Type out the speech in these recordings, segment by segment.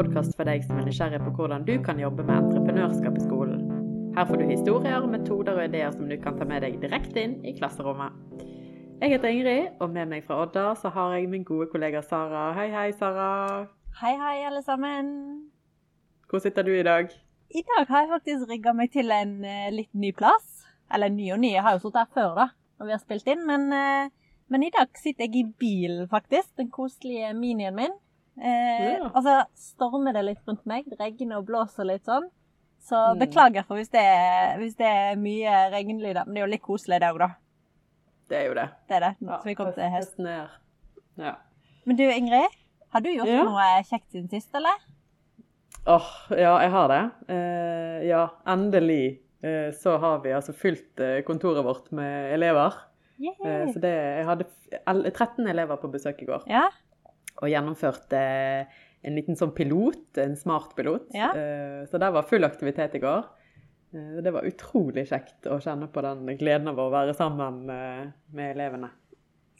podkast for deg som er nysgjerrig på hvordan du kan jobbe med entreprenørskap i skolen. Her får du historier, metoder og ideer som du kan ta med deg direkte inn i klasserommet. Jeg heter Ingrid, og med meg fra Odda så har jeg min gode kollega Sara. Hei, hei, Sara. Hei, hei, alle sammen. Hvor sitter du i dag? I dag har jeg faktisk rigga meg til en uh, litt ny plass. Eller ny og ny, jeg har jo sittet her før da, når vi har spilt inn. Men, uh, men i dag sitter jeg i bilen, faktisk. Den koselige minien min. Eh, Ja. Og så stormer det litt rundt meg. Det regner og blåser litt sånn. Så Mm. beklager for hvis det, er, hvis det er mye regnlyder. Men det er jo litt koselig det òg, da. Det er jo det. Det er det. Så vi kommer til er Ja. Men du Ingrid, har du gjort Ja. noe kjekt siden sist, eller? Åh, ja, jeg har det. Eh, ja, endelig eh, så har vi altså fylt eh, kontoret vårt med elever. Eh, så det, jeg hadde 13 elever på besøk i går. Ja. Og gjennomførte en liten sånn pilot, en smartpilot. Ja. Eh, Så der var full aktivitet i går. Eh, Det var utrolig kjekt å kjenne på den gleden av å være sammen eh, med elevene.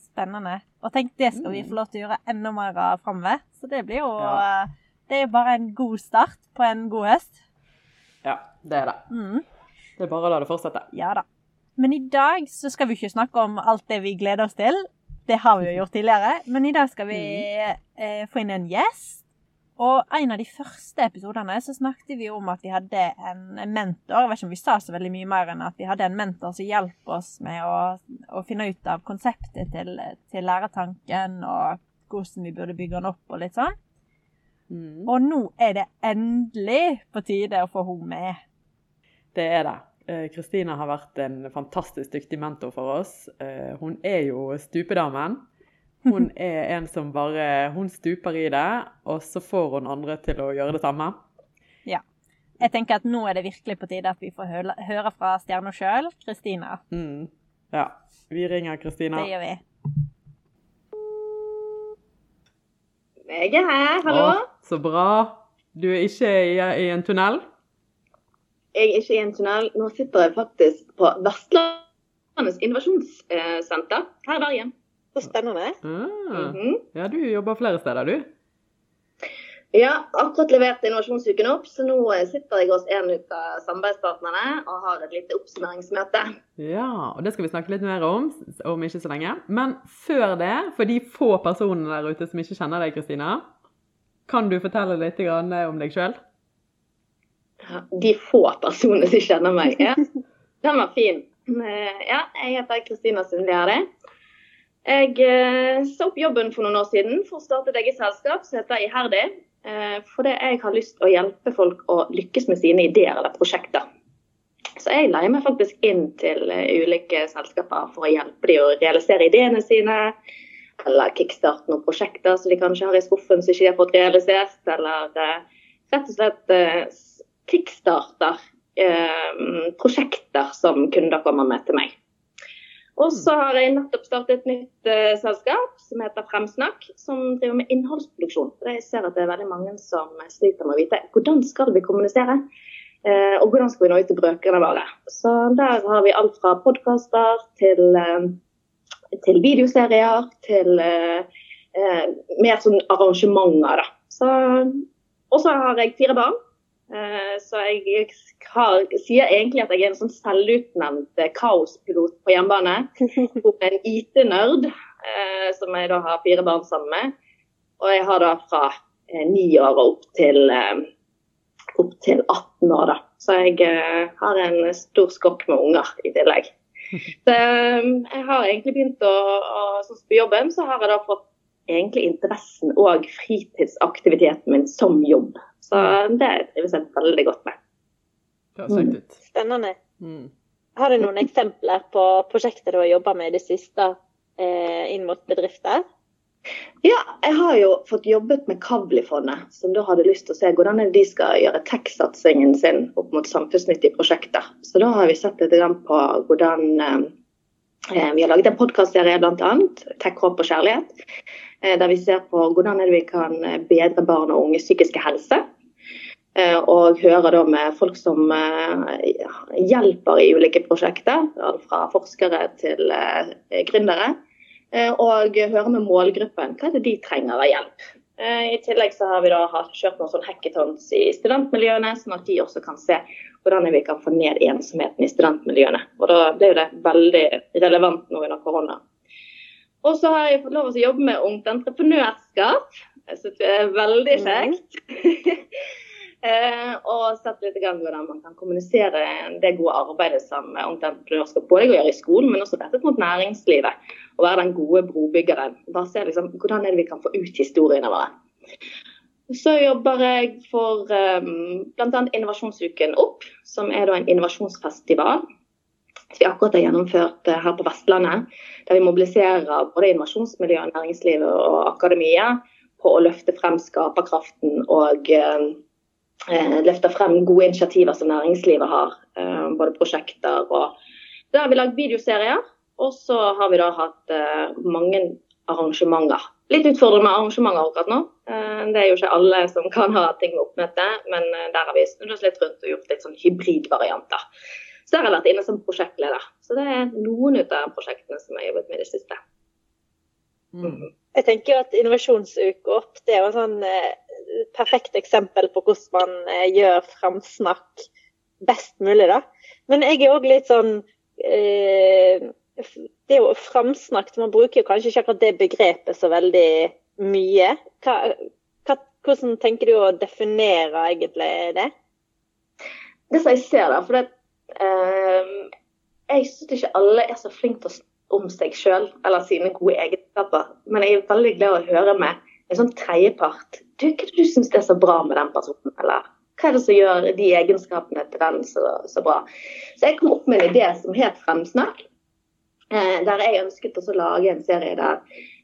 Spennende. Og tenk, det skal vi Mm. få lov til å gjøre enda mer av framover. Så det blir jo Ja. Det er jo bare en god start på en god høst. Ja, det er det. Mm. Det er bare å la det fortsette. Ja da. Men i dag så skal vi ikke snakke om alt det vi gleder oss til. Det har vi jo gjort tidligere. Men i dag skal vi eh, få inn en gjest. Og en av de første episodene så snakket vi om at vi hadde en mentor. Jeg vet ikke om vi sa så veldig mye mer enn at vi hadde en mentor som hjalp oss med å, å finne ut av konseptet til, til læretanken, og hvordan vi burde bygge den opp og litt sånn. Mm. Og nå er det endelig på tide å få henne med. Det er det. Eh, Kristina har vært en fantastisk dyktig mentor for oss. Eh, Hun er jo stupedamen. Hun er en som bare Hun stuper i det, og så får hun andre til å gjøre det samme. Ja. Jeg tenker at nå er det virkelig på tide at vi får høre, høre fra stjerna sjøl, Kristina. Mm. Ja. Vi ringer Kristina. Det gjør vi. Jeg er her, hallo. Å, så bra. Du er ikke i, i en tunnel? Jeg er ikke i en tunnel. Nå sitter jeg faktisk på Vestlandets innovasjonssenter her i Bergen. Så spennende. Ah. Mhm. Ja, du jobber flere steder, du. Ja, akkurat levert Innovasjonsuken opp, så nå eh, sitter jeg hos en av samarbeidspartnerne og har et lite oppsummeringsmøte. Ja, og det skal vi snakke litt mer om om ikke så lenge. Men før det, for de få personene der ute som ikke kjenner deg, Kristina, kan du fortelle litt om deg sjøl? De få personene som kjenner meg. Ja. Den var fin. Eh, Ja, jeg heter Kristina Sundliade. Jeg eh, sa opp jobben for noen år siden for å starte et eget selskap som heter Iherdig. eh, Fordi jeg har lyst til å hjelpe folk å lykkes med sine ideer eller prosjekter. Så jeg leier meg faktisk inn til ulike selskaper for å hjelpe dem å realisere ideene sine. Eller kickstarte noen prosjekter som de kanskje har i skuffen som ikke de har fått realisert. Eller rett og slett kickstarter eh, prosjekter som kunder kommer med til meg. Og så har jeg nettopp startet et nytt eh, selskap som heter Fremsnakk, som driver med innholdsproduksjon. For Jeg ser at det er veldig mange som sliter med å vite hvordan skal vi kommunisere, eh, og hvordan skal vi nå ut til brøkene våre. Så der har vi alt fra podkaster til, eh, til videoserier til eh, eh, mer sånn arrangementer, da. Så, og så har jeg fire barn. Eh, Så jeg har, sier egentlig at jeg er en sånn selvutnevnt eh, kaospilot på hjemmebane. Og en IT-nerd, eh, som jeg da har fire barn sammen med. Og jeg har da fra ni år og opp til, opp til 18 år, da. Så jeg har en stor skokk med unger i tillegg. Så jeg har egentlig begynt å, å Sånn på jobben, så har jeg da fått egentlig interessen og fritidsaktiviteten min som jobb. Så det trives jeg veldig godt med. Ut. Spennende. Mm. Har du noen eksempler på prosjekter du har jobba med i det siste eh, inn mot bedrifter? Ja, jeg har jo fått jobbet med Kavli-fondet, som da hadde lyst til å se hvordan de skal gjøre tech-satsingen sin opp mot samfunnsnyttige prosjekter. Så da har vi sett litt på hvordan eh, Vi har laget en podkastserie bl.a. Tech, håp og kjærlighet. eh, Der vi ser på hvordan vi kan eh, bedre barn og unges psykiske helse. Eh, Og hører da med folk som eh, hjelper i ulike prosjekter. Fra forskere til eh, gründere. Og høre med målgruppen hva er det de trenger av hjelp. I tillegg så har vi da kjørt noen sånn hackathons i studentmiljøene, sånn at de også kan se hvordan vi kan få ned ensomheten i studentmiljøene. Og da ble det veldig relevant nå under korona. Og så har jeg fått lov til å jobbe med ungt entreprenørskap. Synes det er veldig kjekt. Eh, og sett litt grann hvordan man kan kommunisere det gode arbeidet som Ungt Entreprenørskap både gjør i skolen, men også rettet mot næringslivet. Og være den gode brobyggeren. Bare se liksom, hvordan er det vi kan få ut historiene våre. Så jobber jeg for um, bl.a. Innovasjonsuken Opp, som er en innovasjonsfestival. Vi akkurat har gjennomført eh, her på Vestlandet. Der vi mobiliserer både innovasjonsmiljøet, næringslivet og akademia på å løfte frem skaperkraften og eh, eh, løfte frem gode initiativer som næringslivet har. Eh, både prosjekter og Der har vi lagd videoserier. Og så har vi da hatt eh, mange arrangementer. Litt utfordrende med arrangementer akkurat nå. Eh, det er jo ikke alle som kan ha ting med oppmøte, men eh, der har vi snudd oss litt rundt og gjort litt sånn hybridvarianter. Så der har jeg vært inne som prosjektleder. Så det er noen av prosjektene som jeg har jobbet med i det siste. Mm. Jeg tenker at Innovasjonsuke opp det er jo en sånn eh, perfekt eksempel på hvordan man eh, gjør framsnakk best mulig. da. Men jeg er òg litt sånn eh, Det er jo framsnakk Man bruker jo kanskje ikke akkurat det begrepet så veldig mye. Hva, hva, hvordan tenker du å definere egentlig det? Det som jeg ser da, for det, eh, jeg syns ikke alle er så flinke til å snakke om seg sjøl eller sine gode egenskaper. Men jeg er veldig glad å høre med en sånn tredjepart. Hva er det du syns er så bra med den personen? Eller hva er det som gjør de egenskapene til den så, så bra? Så jeg kom opp med en idé som het Fremsnakk. Eh, der jeg ønsket å lage en serie der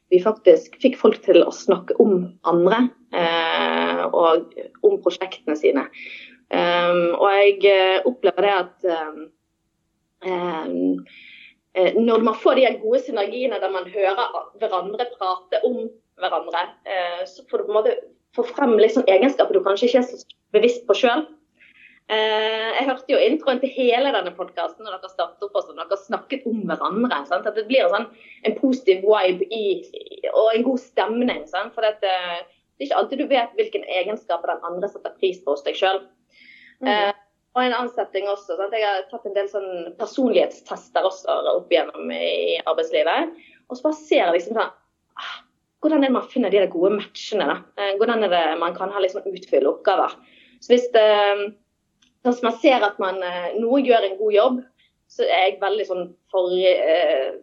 vi faktisk fikk folk til å snakke om andre eh, og om prosjektene sine. Um, og jeg eh, opplever det at um, um, eh, når man får de gode synergiene der man hører hverandre prate om hverandre, eh, så får du på en måte få frem liksom egenskaper du kanskje ikke er så bevisst på sjøl. Eh, jeg hørte jo introen til hele denne podkasten når dere startet opp og dere snakket om hverandre. Sant? At det blir en, sånn, en positiv vibe i, og en god stemning. Sant? For det, det er ikke alltid du vet hvilken egenskaper den andre setter pris på hos deg sjøl. Mm. Eh, og en annen setting også. Sant? Jeg har tatt en del sånn personlighetstester også opp igjennom i arbeidslivet. Og så bare ser jeg liksom sånn ah, Hvordan er det man finner de gode matchene? da? Eh, hvordan er det man kan ha liksom utfylle oppgaver? Så hvis det, hvis man ser at man, eh, noen gjør en god jobb, så er jeg veldig sånn for eh,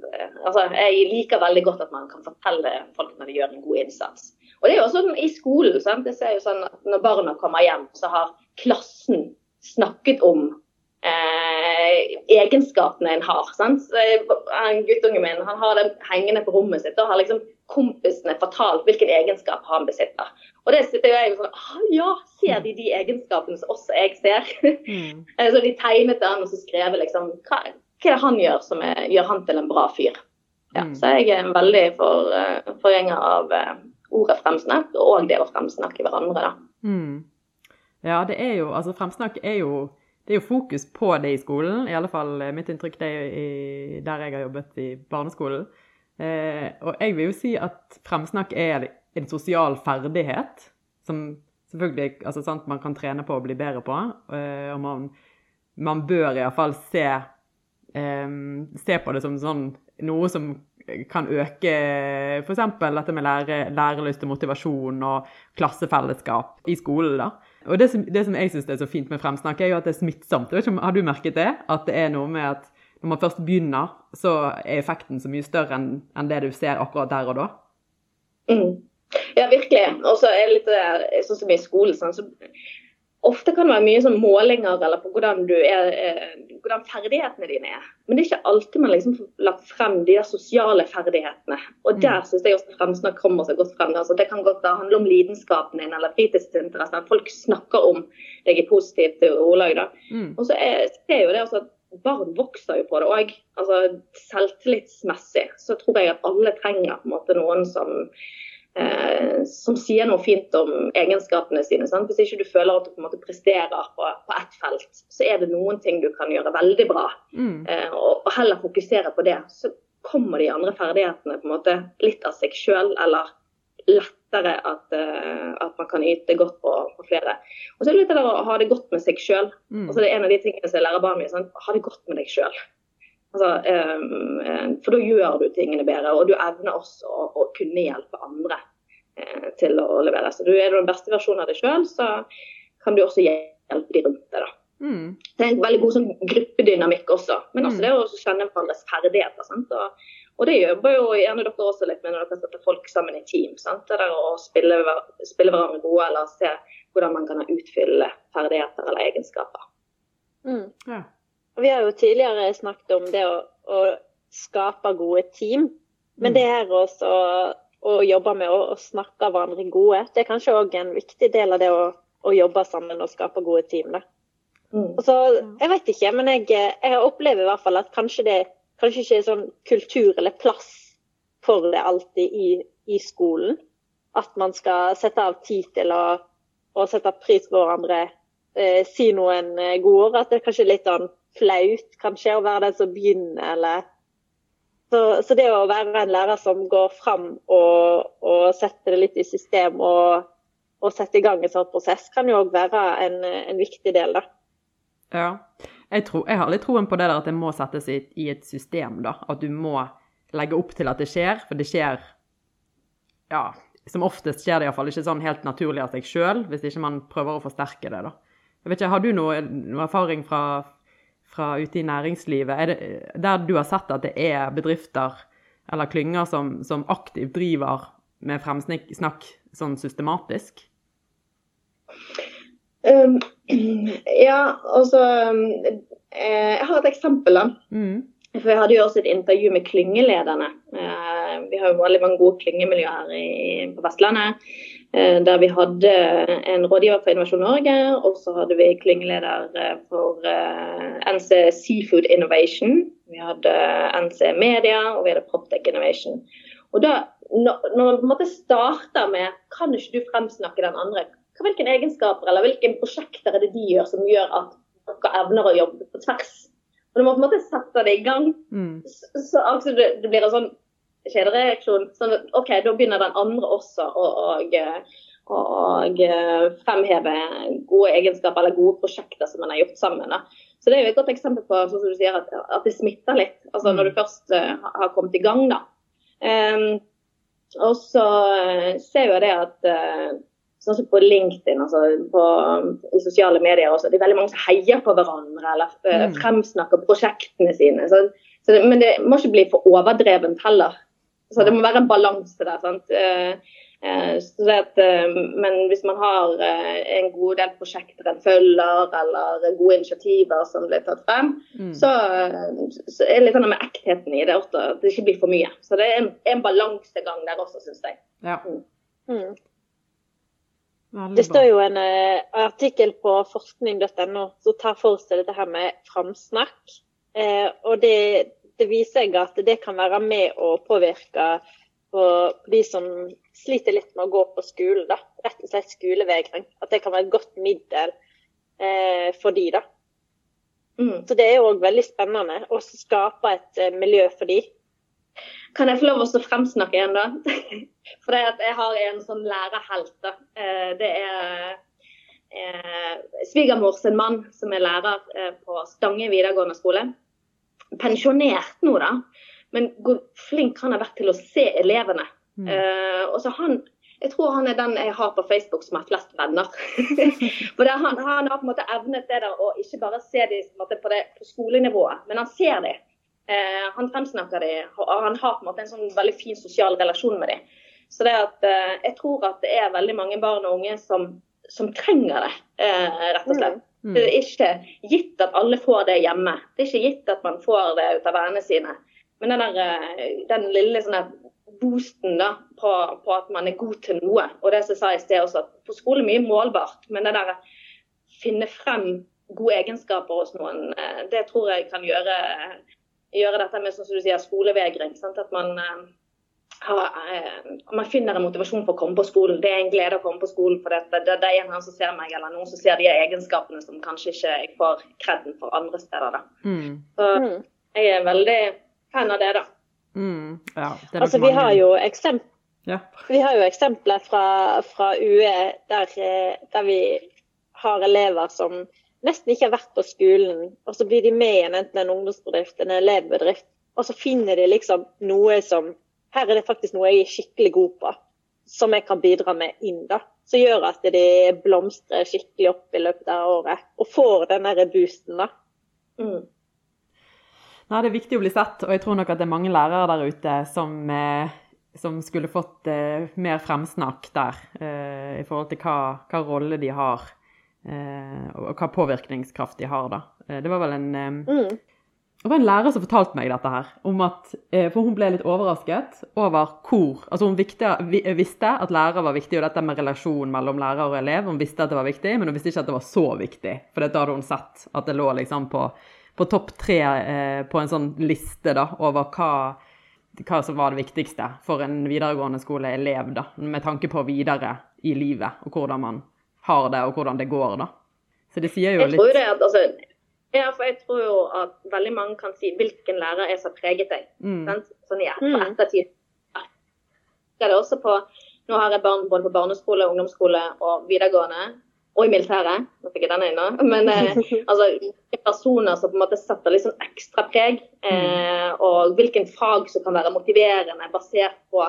Altså, jeg liker veldig godt at man kan fortelle folk når de gjør en god innsats. Og det er jo også sånn i skolen. sant? Jeg ser jo sånn at Når barna kommer hjem, så har klassen snakket om eh, egenskapene en har. sant? Så en Guttungen min han har det hengende på rommet sitt og har liksom kompisene fortalt hvilken egenskap han besitter. Og det sitter jo jeg og sånn ah, Ja, ser de de egenskapene som også jeg ser? Mm. Eh, så de tegnet han og så skrev liksom hva, hva er det han gjør som er, gjør han til en bra fyr. Ja, Mm. så jeg er en veldig for, uh, forgjenger av uh, ordet fremsnakk, og det å fremsnakke hverandre. da. Mm. Ja, det er jo Altså, fremsnakk er jo Det er jo fokus på det i skolen. I alle fall mitt inntrykk det i, der jeg har jobbet i barneskolen. Eh, og jeg vil jo si at fremsnakk er en sosial ferdighet som selvfølgelig altså, sant, man kan trene på å bli bedre på. Eh, og man, man bør iallfall se, eh, se på det som sånn, noe som kan øke f.eks. dette med lære, lærelyst og motivasjon og klassefellesskap i skolen. da. Og Det som, det som jeg syns er så fint med fremsnakk, er jo at det er smittsomt. Har du merket det? At det er noe med at når man først begynner, så er effekten så mye større enn det du ser akkurat der og da. Mm. Ja, virkelig. Og så er det litt der, sånn som i skolen. Sånn, så ofte kan det være mye sånn målinger eller på hvordan, du er, eh, hvordan ferdighetene dine er. Men det er ikke alltid man liksom får lagt frem de der sosiale ferdighetene. Og der syns jeg også fremsnakk kommer seg godt frem. Altså, det kan godt handle om lidenskapen din eller fritidsinteressen. Folk snakker om deg i positivt ordlag. da. Mm. Og så er, ser jo det også at barn vokser jo på det òg. Altså, selvtillitsmessig så tror jeg at alle trenger måte noen som eh, som sier noe fint om egenskapene sine. Sant? Hvis ikke du føler at du måte presterer på, på ett felt, så er det noen ting du kan gjøre veldig bra. Mm. Eh, og, og heller fokusere på det. Så kommer de andre ferdighetene måte litt av seg sjøl, eller lettere at, eh, at man kan yte godt på, på flere. Og så er det litt det å ha det godt med seg sjøl. Mm. Altså, det er en av de tingene som jeg lærer barna mine. Sånn, ha det godt med deg sjøl. Altså, um, for da gjør du tingene bedre, og du evner også å, å kunne hjelpe andre uh, til å levere. Så du er den beste versjonen av deg sjøl, så kan du også hjelpe de rundt deg. da. Mm. Det er en veldig god sånn, gruppedynamikk også, men også Mm. det å kjenne hverandres ferdigheter. Sant? Og, og det jobber jo gjerne dere også litt med når dere setter folk sammen i team. Sant? Det der å spille, spille hverandre gode, eller se hvordan man kan utfylle ferdigheter eller egenskaper. Mm. Ja. Vi har jo tidligere snakket om det å, å skape gode team. Men Mm. det her også å, å jobbe med å, å snakke hverandre gode, det er kanskje òg en viktig del av det å, å jobbe sammen og skape gode team. da. Mm. Og så, Jeg vet ikke, men jeg, jeg opplever i hvert fall at kanskje det kanskje ikke er sånn kultur eller plass for det alltid i, i skolen. At man skal sette av tid til å, å sette pris på hverandre, eh, si noen eh, gode ord. At det er kanskje litt sånn flaut kanskje å være den som begynner, eller så, så det å være en lærer som går fram og, og setter det litt i system og, og setter i gang en sånn prosess, kan jo òg være en, en viktig del, da. Ja. Jeg, tror, jeg har litt troen på det der at det må settes i, i et system, da. At du må legge opp til at det skjer, for det skjer Ja, som oftest skjer det iallfall ikke sånn helt naturlig av seg sjøl, hvis ikke man prøver å forsterke det, da. Jeg vet ikke, Har du noe, noe erfaring fra, fra ute i næringslivet det, der du har sett at det er bedrifter eller klynger som, som aktivt driver med fremsnakk sånn systematisk? Um, ja, altså um, eh, Jeg har et eksempel. da. Mm. For Jeg hadde jo også et intervju med klyngelederne. Eh, vi har jo veldig mange gode klyngemiljøer i- på Vestlandet. eh, Der vi hadde en rådgiver for Innovasjon Norge, og så hadde vi klyngeleder eh, for eh, NC Seafood Innovation. Vi hadde NC Media, og vi hadde Proptech Innovation. Og da, når når man på en måte starter med Kan ikke du fremsnakke den andre? Hvilke egenskaper eller hvilke prosjekter er det de gjør som gjør at dere evner å jobbe på tvers? Og Du må på en måte sette det i gang. Mm. Så, så altså, det, det blir en sånn kjedereaksjon. Sånn OK, da begynner den andre også å og, og, og, fremheve gode egenskaper eller gode prosjekter som man har gjort sammen. Da. Så det er jo et godt eksempel på sånn som du sier, at, at det smitter litt. Altså Mm. når du først uh, har kommet i gang, da. Um, og så eh, ser jo det at eh, sånn som på LinkedIn, altså på, i sosiale medier også, det er veldig mange som heier på hverandre eller eh, Mm. fremsnakker prosjektene sine. Så, så det, men det må ikke bli for overdrevent heller. Så det må være en balanse der. sant? Så at, men hvis man har en god del prosjekter en følger, eller gode initiativer som blir tatt frem, Mm. så, så er det litt sånn med ektheten i det også, at det ikke blir for mye. Så det er en, en balansegang der også, syns jeg. Ja, Mm. Veldig Det står jo en eh, artikkel på forskning.no som tar for seg dette her med framsnakk. Eh, og det, det viser seg at det kan være med å påvirke på, på de som sliter litt med å gå på skolen. da. Rett og slett skolevegring. At det kan være et godt middel eh, for de da. Mm. Så det er jo òg veldig spennende å skape et eh, miljø for de. Kan jeg få lov å fremsnakke en, da? For det at jeg har en sånn lærerhelt. Eh, Det er eh, svigermor sin mann, som er lærer eh, på Stange videregående skole. Pensjonert nå, da. Men hvor flink han har vært til å se elevene. Mm. Og så han, Jeg tror han er den jeg har på Facebook som har flest venner. For han, han har på en måte evnet det der å ikke bare se dem på, på skolenivået, men han ser dem. Eh, han fremsnakker dem, og han har på en måte en sånn veldig fin sosial relasjon med dem. Så det at, eh, jeg tror at det er veldig mange barn og unge som, som trenger det, eh, rett og slett. Mm. Det er ikke gitt at alle får det hjemme. Det er ikke gitt at man får det ut av vennene sine. Men den, der, eh, den lille sånne boosten da, på, på at man er god til noe, og det som jeg sa i sted også, at på skole er mye målbart, men det der finne frem gode egenskaper hos noen, eh, det tror jeg kan gjøre, gjøre dette med sånn som du sier, skolevegring. Sant? At man, eh, har, eh, man finner en motivasjon for å komme på skolen. Det er en glede å komme på skolen, for det, det, det er en som ser meg, eller noen som ser de egenskapene som kanskje ikke jeg får kreden for andre steder. Da. Mm. Så Mm. jeg er veldig fan av det, da. Mm. Ja, det er Altså, vi har jo eksempel Ja. Vi har jo eksempler fra, fra UE der, eh, der vi har elever som nesten ikke har vært på skolen, og så blir de med igjen enten en ungdomsbedrift en elevbedrift, og så finner de liksom noe som Her er det faktisk noe jeg er skikkelig god på, som jeg kan bidra med inn, da. Som gjør at de blomstrer skikkelig opp i løpet av året, og får den derre boosten, da. Mm. Nei, Det er viktig å bli sett, og jeg tror nok at det er mange lærere der ute som, eh, som skulle fått eh, mer fremsnakk der, eh, i forhold til hva, hva rolle de har, og hva påvirkningskraft de har. da. Eh, det var vel en, eh, Mm. det var en lærer som fortalte meg dette her, om at, eh, for hun ble litt overrasket over hvor altså Hun vikte, vi, visste at lærer var viktig, og dette med relasjon mellom lærer og elev. Hun visste at det var viktig, men hun visste ikke at det var så viktig. For da hadde hun sett at det lå liksom på, på topp tre eh, på en sånn liste da, over hva, hva som var det viktigste for en videregående skoleelev, da, med tanke på videre i livet, og hvordan man har det, og hvordan det går. da. Så det sier jo Jeg litt tror det at, altså, ja, for jeg tror jo at veldig mange kan si hvilken lærer er som har preget deg. mm, sant? Sånn i Mm. for ettertid. Det er det også på, nå har jeg barn både på barneskole, ungdomsskole og videregående. Og i militæret. Nå fikk jeg denne inn nå. Men eh, altså, personer som på en måte setter litt sånn ekstra preg. Eh, og hvilken fag som kan være motiverende basert på,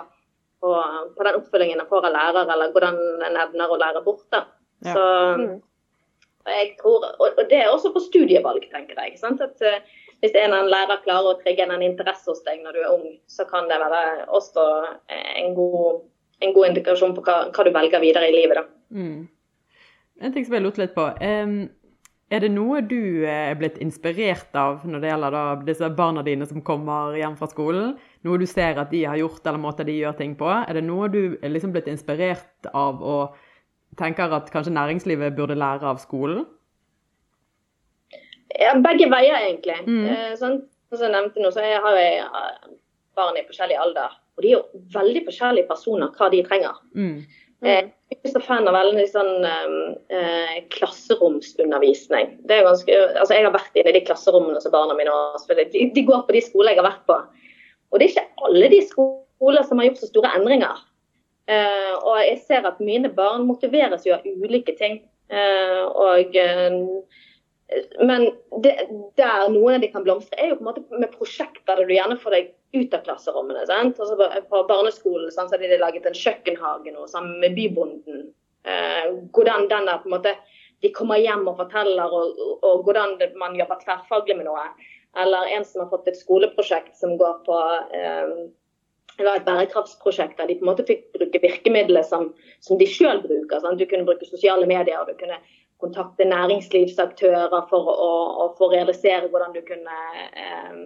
på, på den oppfølgingen en får av lærer, eller hvordan en evner å lære bort. da. Ja. Så Mm. og jeg tror, og og det er også på studievalg, tenker jeg. sant? At eh, Hvis en eller annen lærer klarer å trigge en interesse hos deg når du er ung, så kan det være også en god, en god indikasjon på hva, hva du velger videre i livet. da. Mm. En ting som jeg lurte litt på. Um, er det noe du eh, er blitt inspirert av når det gjelder da disse barna dine som kommer hjem fra skolen? Noe du ser at de har gjort, eller måter de gjør ting på? Er det noe du er liksom blitt inspirert av og tenker at kanskje næringslivet burde lære av skolen? Ja, begge veier, egentlig. Mm. Eh, sånn, som jeg nevnte nå, så jeg har jeg eh, barn i forskjellig alder. Og de er jo veldig forskjellige personer hva de trenger. Mm. Eh, Jeg er så fan av veldig sånn eh, klasseromsundervisning. Det er ganske, altså jeg har vært inne i de klasserommene som barna mine har. De, de går på de skolene jeg har vært på. Og det er ikke alle de skoler som har gjort så store endringer. Eh, og jeg ser at mine barn motiveres jo av ulike ting. Eh, og eh, men det, der noen av de kan blomstre, er jo på en måte med prosjekter der du gjerne får deg ut av klasserommene. sant? Altså på, barneskolen sant, så hadde de laget en kjøkkenhage nå, sammen med Bybonden. Eh, hvordan den der på en måte, De kommer hjem og forteller, og, og hvordan man jobber tverrfaglig med noe. Eller en som har fått et skoleprosjekt som går på eh, det var et bærekraftsprosjekt der de på en måte fikk bruke virkemidler som, som de sjøl bruker. Sant? Du kunne bruke sosiale medier, og du kunne kontakte næringslivsaktører for å, å få realisere hvordan du kunne eh,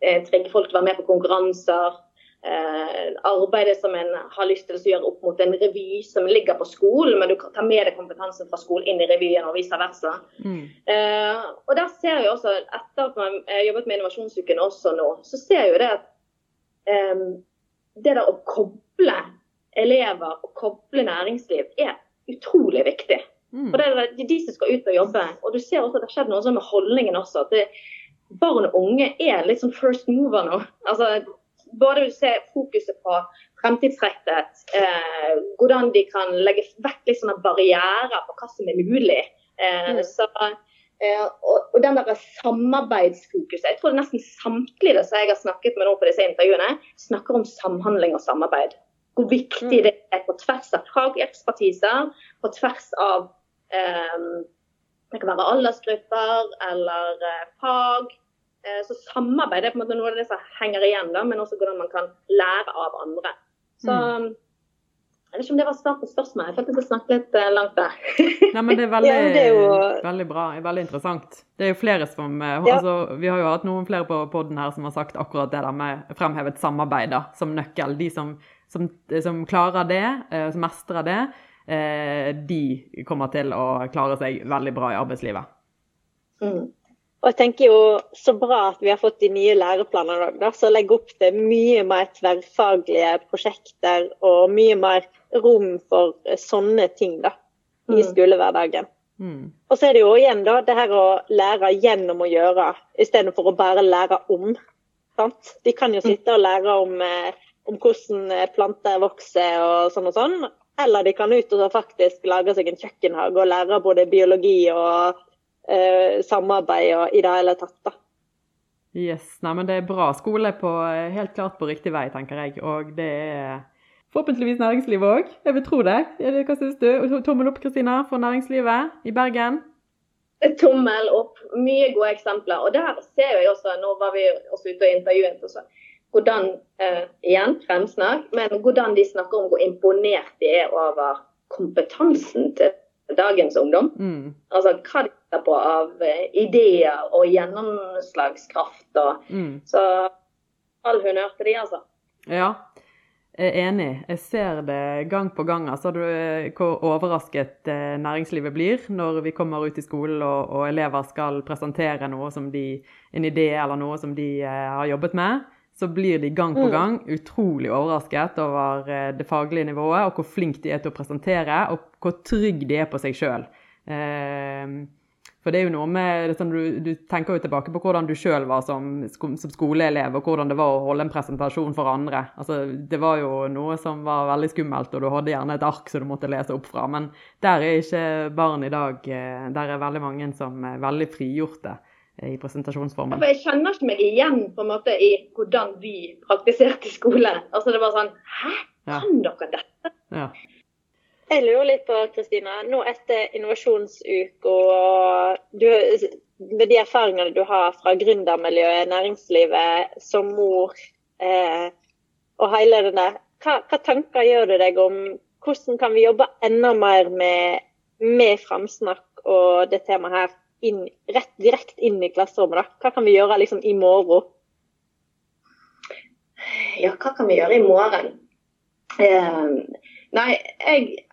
eh, trigge folk til å være med på konkurranser. Eh, arbeidet som en har lyst til å gjøre opp mot en revy som ligger på skolen, men du kan ta med deg kompetansen fra skolen inn i revyen og vice versa. Mm. Eh, og der ser jeg også, Etter at man har jobbet med Innovasjonsuken også nå, så ser jeg jo det at eh, det der å koble elever og koble næringsliv er utrolig viktig. Mm. For det er de som skal ut og jobbe. Og du ser også at det har skjedd noe sånn med holdningen også. At det, barn og unge er litt sånn first mover nå. Altså, både du ser fokuset på fremtidsrettet, eh, hvordan de kan legge vekk sånne barrierer på hva som er mulig. Eh, Mm. så, og, og den der samarbeidsfokuset. Jeg tror nesten samtlige som jeg har snakket med nå på disse intervjuene, snakker om samhandling og samarbeid. Hvor viktig det er på tvers av fagekspertiser, på tvers av eh, Det kan være aldersgrupper eller eh, fag. Eh, så samarbeid er på en måte noe av det som henger igjen, da, men også hvordan man kan lære av andre. Så jeg vet ikke om det var svar på spørsmålet. Jeg følte jeg snakket litt eh, langt der. Nei, men det er veldig, Ja, det er jo- veldig bra. Veldig interessant. Det er jo flere som eh, Ja. altså, Vi har jo hatt noen flere på podden her som har sagt akkurat det der med fremhevet samarbeid da, som nøkkel. De som, som, som klarer det, eh, som mestrer det, eh, de kommer til å klare seg veldig bra i arbeidslivet. Mm. Og jeg tenker jo så bra at vi har fått de nye læreplanene som legger opp til mye mer tverrfaglige prosjekter og mye mer rom for eh, sånne ting da, i Mm. skolehverdagen. Mm. Og så er det jo igjen da, det her å lære gjennom å gjøre, istedenfor å bare lære om. Sant? De kan jo sitte og lære om, eh, om hvordan eh, planter vokser og sånn og sånn. Eller de kan ut og faktisk lage seg en kjøkkenhage og lære både biologi og eh, samarbeid og i det hele tatt. da. Yes, nei, men Det er bra skole på, helt klart på riktig vei, tenker jeg. Og det er forhåpentligvis næringslivet òg. Jeg vil tro det. Hva syns du? Tommel opp, Kristina, for næringslivet i Bergen? Tommel opp. Mye gode eksempler. Og der ser jeg også, nå var vi også ute og intervjuet også, hvordan eh, igjen fremsnakk, men hvordan de snakker om hvor imponert de er over kompetansen til dagens ungdom. Mm. Altså hva de ser på av eh, ideer og gjennomslagskraft. Og, Mm. Så all honnør til de, altså. Ja, er enig. Jeg ser det gang på gang. Altså, du, hvor overrasket eh, næringslivet blir når vi kommer ut i skolen og, og elever skal presentere noe som de, en idé eller noe som de eh, har jobbet med. Så blir de gang på Mm. gang utrolig overrasket over eh, det faglige nivået, og hvor flinke de er til å presentere, og hvor trygge de er på seg sjøl. For det er jo noe med sånn, du, du tenker jo tilbake på hvordan du sjøl var som, som skoleelev, og hvordan det var å holde en presentasjon for andre. Altså, det var jo noe som var veldig skummelt, og du hadde gjerne et ark som du måtte lese opp fra. Men der er ikke barn i dag. eh, Der er veldig mange som er veldig frigjorte eh, i presentasjonsformen. For jeg kjenner ikke meg igjen på en måte i hvordan vi praktiserte skole. Altså det var sånn Hæ, Ja. kan dere dette? Ja. Jeg lurer litt på, Kristina, nå etter innovasjonsuka og du, med de erfaringene du har fra gründermiljøet, næringslivet, som mor eh, og hele hva, hva tanker gjør du deg om hvordan kan vi jobbe enda mer med, med framsnakk og det temaet her inn, rett direkte inn i klasserommet? da? Hva kan vi gjøre liksom i morgen? Ja, hva kan vi gjøre i morgen? Eh, nei, jeg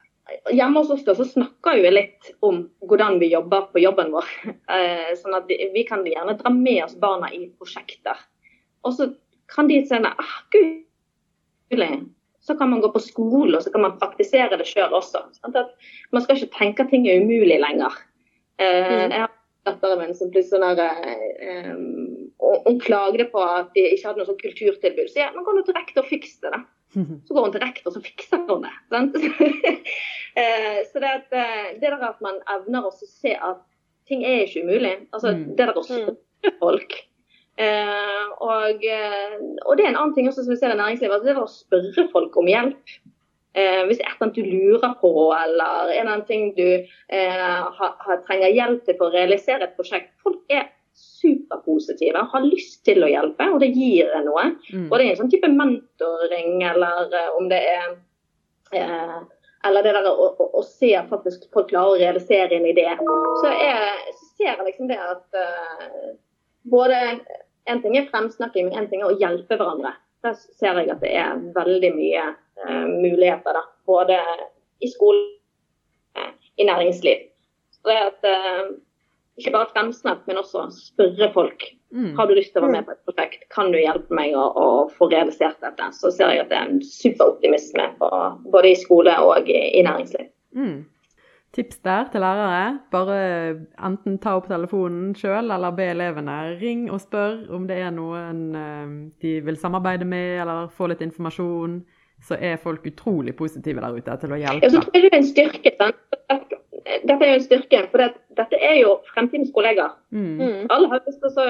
Hjemme hos oss da, så snakker vi litt om hvordan vi jobber på jobben vår. Eh, sånn at vi, kan gjerne dra med oss barna i prosjekter. Og så kan de se ah, gud, så kan man gå på skole og så kan man praktisere det sjøl også. Sånn At man skal ikke tenke at ting er umulig lenger. Eh, Mm. jeg har datteren min som plutselig sånn der, eh, Hun klagde på at de ikke hadde noe sånn kulturtilbud. Så jeg, man kan jo direkte og fikse det, da. Så går hun til rektor, så fikser hun det. Eh, så det, at, eh, det der at man evner å se at ting er ikke umulig. Altså, Mm. Det der å spørre folk. Eh, og, og det er en annen ting også som vi ser i næringslivet. Altså det der å spørre folk om hjelp. Eh, hvis det er et eller annet du lurer på, eller en eller annen ting du eh, har, ha, trenger hjelp til for å realisere et prosjekt. Folk er superpositive, har lyst til å hjelpe, og det gir deg noe. Mm. Og det er en sånn type mentoring, eller eh, om det er eh, Eller det der å, å, å se faktisk folk klarer å realisere en idé. Så jeg ser jeg liksom det at eh, både En ting er fremsnakking, men en ting er å hjelpe hverandre. Der ser jeg at det er veldig mye eh, muligheter, da. Både i skolen, eh, i næringsliv. Så det at eh, ikke bare fremsnakk, men også spørre folk. Mm. Har du lyst til å være med på et prosjekt? Kan du hjelpe meg å, å få realisert dette? Så ser jeg at det er en superoptimisme både i skole og i, i næringsliv. Mm. Tips der til lærere. Bare enten ta opp telefonen sjøl, eller be elevene ring og spør om det er noen eh, de vil samarbeide med, eller få litt informasjon. Så er folk utrolig positive der ute til å Ja, så tror jeg det er en styrke. Sant? Dette er jo en styrke, for det, dette er jo fremtidens kollegaer. Mm. Mm. Alle har lyst til å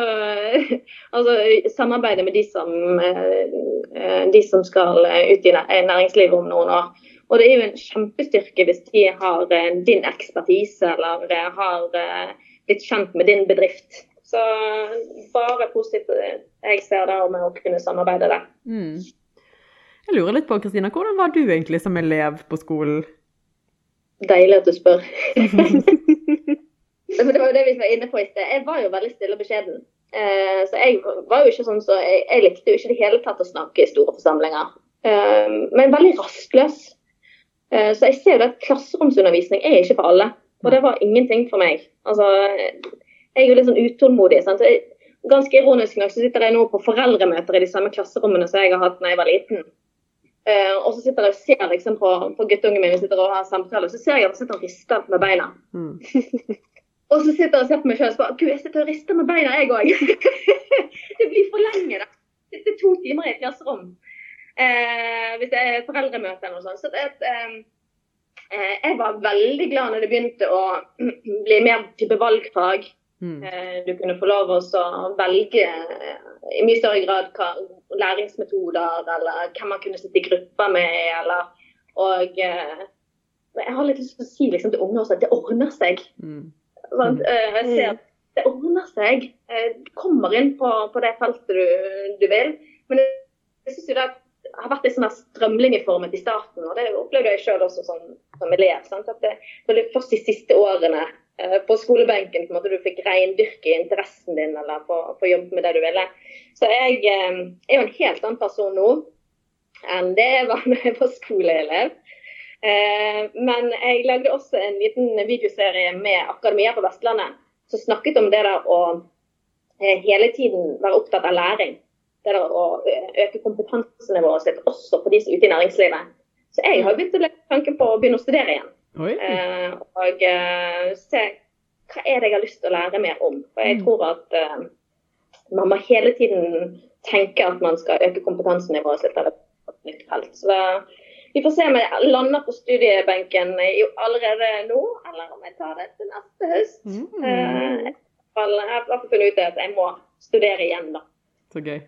altså, samarbeide med de som, eh, de som skal ut i næringslivet om noen år. Og det er jo en kjempestyrke hvis de har eh, din ekspertise eller eh, har blitt kjent med din bedrift. Så bare positivt jeg ser det med å kunne samarbeide der. Mm. Jeg lurer litt på, Kristina, hvordan var du egentlig som elev på skolen? Deilig at du spør. Men det var jo det vi var inne på i sted. Jeg var jo veldig stille og beskjeden. Eh, så jeg var jo ikke sånn så jeg, jeg likte jo ikke i det hele tatt å snakke i store forsamlinger. Eh, men veldig rastløs. Eh, så jeg ser jo at klasseromsundervisning er ikke for alle. Og det var ingenting for meg. Altså, jeg er jo litt sånn utålmodig. Sant? Så jeg, ganske ironisk nok så sitter jeg nå på foreldremøter i de samme klasserommene som jeg har hatt da jeg var liten. Eh, og så sitter jeg og ser liksom på, på guttungen min vi sitter og har samtale, og så ser jeg at han sitter og rister med beina. Mm. Og så sitter jeg og ser på meg sjøl og spør Gud, jeg sitter og rister med beina, jeg òg. det blir for lenge, da. Sitte to timer i et klasserom. Eh, hvis det er foreldremøte eller noe sånt. Så det, eh, eh, jeg var veldig glad når det begynte å bli mer type valgfag. Mm. Eh, Du kunne få lov å velge eh, i mye større grad hva læringsmetoder, eller hvem man kunne sitte i grupper med, eller Og eh, jeg har litt lyst til å si liksom, til unge også at det ordner seg. Mm. Eh, Jeg ser at det ordner seg. Du kommer inn på, på det feltet du, du vil. Men jeg, syns det har vært litt sånn strømlinjeformet i starten, og det opplevde jeg sjøl også som, som elev. Sant? At det først de siste årene på skolebenken på en måte, du fikk reindyrke interessen din eller få, få jobbe med det du ville. Så jeg eh, er jo en helt annen person nå enn det jeg var da jeg var skoleelev. Eh, men jeg lagde også en liten videoserie med Akademia på Vestlandet som snakket om det der å eh, hele tiden være opptatt av læring. Det der å ø- øke kompetansenivået sitt også for de som er ute i næringslivet. Så jeg har begynt å legge tanken på å begynne å studere igjen. Eh, og eh, se hva er det jeg har lyst til å lære mer om. For jeg Mm. tror at eh, man må hele tiden tenke at man skal øke kompetansenivået sitt eller på et nytt felt. Så da, vi får se om jeg lander på studiebenken i- allerede nå, eller om jeg tar det til neste høst. Mm. Eh, jeg har i hvert fall funnet ut at jeg må studere igjen, da. Så gøy.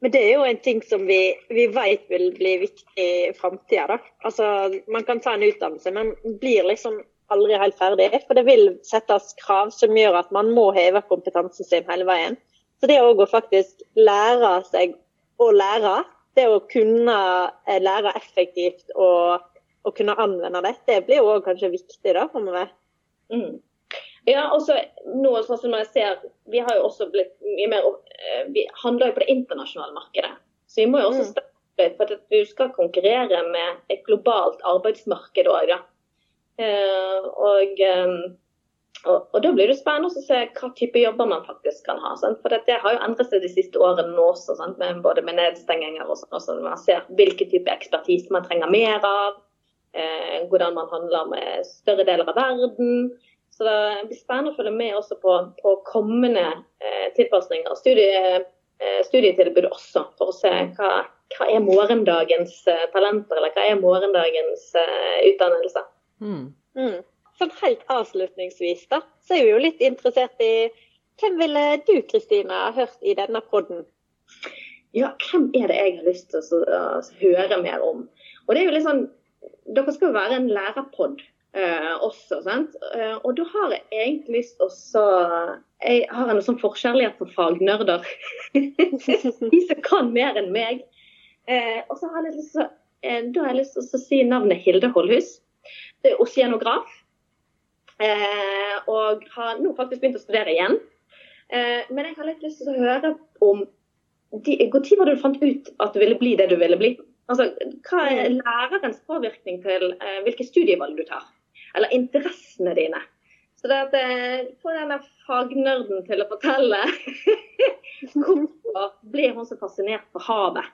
Men det er jo en ting som vi, vi vet vil bli viktig i framtida. Altså, man kan ta en utdannelse, men blir liksom aldri helt ferdig. For det vil settes krav som gjør at man må heve kompetansen sin hele veien. Så det òg å faktisk lære seg å lære, det å kunne eh, lære effektivt og, og kunne anvende det, det blir jo òg kanskje viktig da framover. Mm. Ja, også noe sånn som jeg ser, Vi har jo også blitt mye mer Vi handler jo på det internasjonale markedet. Så vi må jo også Mm. starte for at du skal konkurrere med et globalt arbeidsmarked òg. Eh, og, eh, og, og da blir det spennende å se hva type jobber man faktisk kan ha. Sant? For det har jo endret seg de siste årene nå også, sant? Med, både med nedstenginger og sånn. Man ser hvilken type ekspertise man trenger mer av. Eh, hvordan man handler med større deler av verden. Så det blir spennende å følge med også på, på kommende eh, tilpasninger og studie, eh, studietilbud også, for å se hva, hva er morgendagens eh, talenter, eller hva er morgendagens eh, utdannelse. Mm. Mm. Sånn helt avslutningsvis, da, så er vi jo litt interessert i hvem ville du, Kristina, hørt i denne podden? Ja, hvem er det jeg har lyst til å så- å høre mer om? Og det er jo litt sånn, Dere skal jo være en lærerpod eh, også, sant? Eh, og da har jeg egentlig lyst til å Jeg har en sånn forkjærlighet for fagnerder. De som kan mer enn meg. Eh, og så har jeg lyst til eh, da har jeg lyst til å si navnet Hilde Holhus. Det er oseanograf. Eh, og har nå faktisk begynt å studere igjen. Eh, men jeg har litt lyst til å høre om Når var det du fant ut at du ville bli det du ville bli? Altså, Hva er lærerens påvirkning til eh, hvilke studievalg du tar? Eller interessene dine? Så det at eh, Få denne fagnerden til å fortelle hvorfor ble hun så fascinert for havet?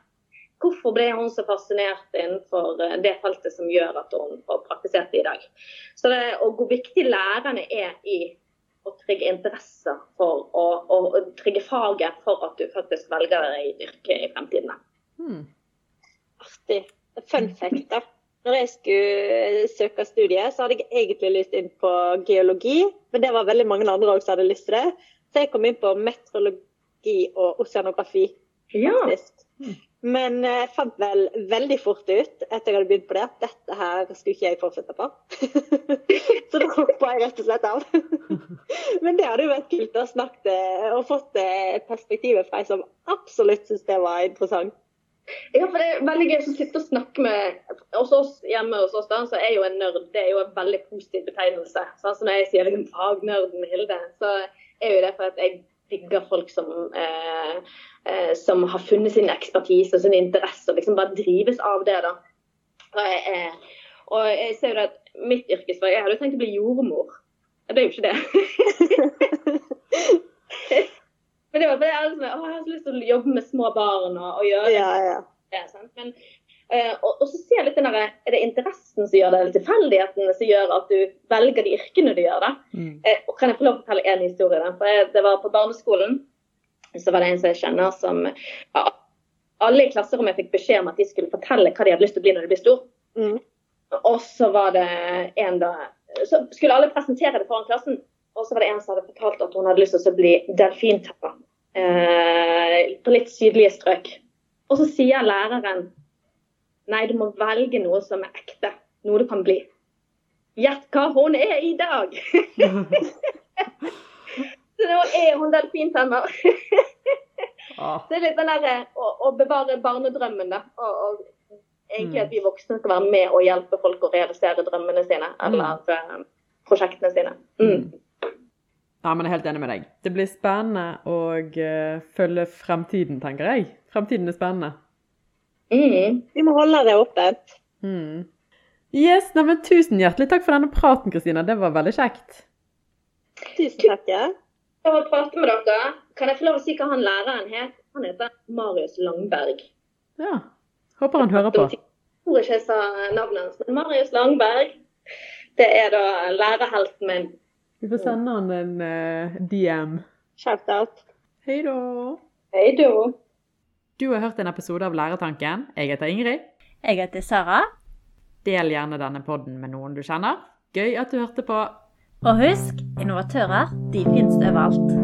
Hvorfor ble hun så fascinert innenfor eh, det feltet som gjør at hun får praktisert det i dag? Så det, og Hvor viktig lærerne er i å trigge interesser for å, å, å trigge faget for at du faktisk velger deg et yrke i fremtiden. Hmm. Mm. Artig. Fun fact, da. Når jeg skulle søke studie, så hadde jeg egentlig lyst inn på geologi, men det var veldig mange andre som hadde lyst til det. Så jeg kom inn på meteorologi og oseanografi, faktisk. Men jeg fant vel veldig fort ut etter jeg hadde begynt på det, at dette her skulle ikke jeg fortsette på. så da hoppa jeg rett og slett av. Men det hadde jo vært kult å snakke og fått eh, perspektivet fra ei som absolutt syntes det var interessant. Ja, for det er veldig gøy å sitte og snakke med Hos oss hjemme hos oss da, så er jo en nerd det er jo en veldig positiv betegnelse. Sånn som jeg sier liksom, fagnerden Hilde, så er jo det for at jeg digger folk som, eh, eh, som har funnet sin ekspertise og sin interesse og liksom bare drives av det. da. Og jeg, eh, og jeg ser jo det at mitt yrkesfag Jeg hadde jo tenkt å bli jordmor. Jeg ble jo ikke det. Men det var bare sånn, å, jeg har så lyst til å jobbe med små barn og, og gjøre Ja, ja. det. Sant? Men, eh, og, og så ser jeg litt den der, Er det interessen som gjør det, eller tilfeldighetene som gjør at du velger de yrkene du gjør? da? Mm. Eh, og kan jeg få lov til å fortelle en historie? Da? For jeg, Det var på barneskolen. Så var det en som jeg kjenner som ja, alle i klasserommet fikk beskjed om at de skulle fortelle hva de hadde lyst til å bli når de ble stor. Mm. Og så var det en da Så skulle alle presentere det foran klassen. Og så var det en som hadde fortalt at hun hadde lyst til å bli delfintapper. Eh, på litt sydlige strøk. Og så sier læreren nei, du må velge noe som er ekte. Noe du kan bli. Gjett hva hun er i dag! så nå er hun delfintemmer. Ah. Det er litt den der eh, å, å bevare barnedrømmen, da. Og, og egentlig at vi voksne skal være med og hjelpe folk å realisere drømmene sine. Eller mm. prosjektene sine. Mm. Ja, men jeg er helt enig med deg. Det blir spennende å eh, følge fremtiden, tenker jeg. Fremtiden er spennende. Mm. Vi må holde det åpent. Mm. Yes, nei, men Tusen hjertelig takk for denne praten, Kristina. Det var veldig kjekt. Tusen takk, ja. For å prate med dere, kan jeg få lov å si hva han læreren het? Han heter Marius Langberg. Ja. Håper han hører på. Jeg tror ikke jeg sa navnet hans, men Marius Langberg. Det er da lærerhelten min. Vi får sende han en eh, DM. Shout-out. Hei da. Hei du. Du har hørt en episode av Lærertanken. Jeg heter Ingrid. Jeg heter Sara. Del gjerne denne podden med noen du kjenner. Gøy at du hørte på. Og husk, innovatører de finnes overalt.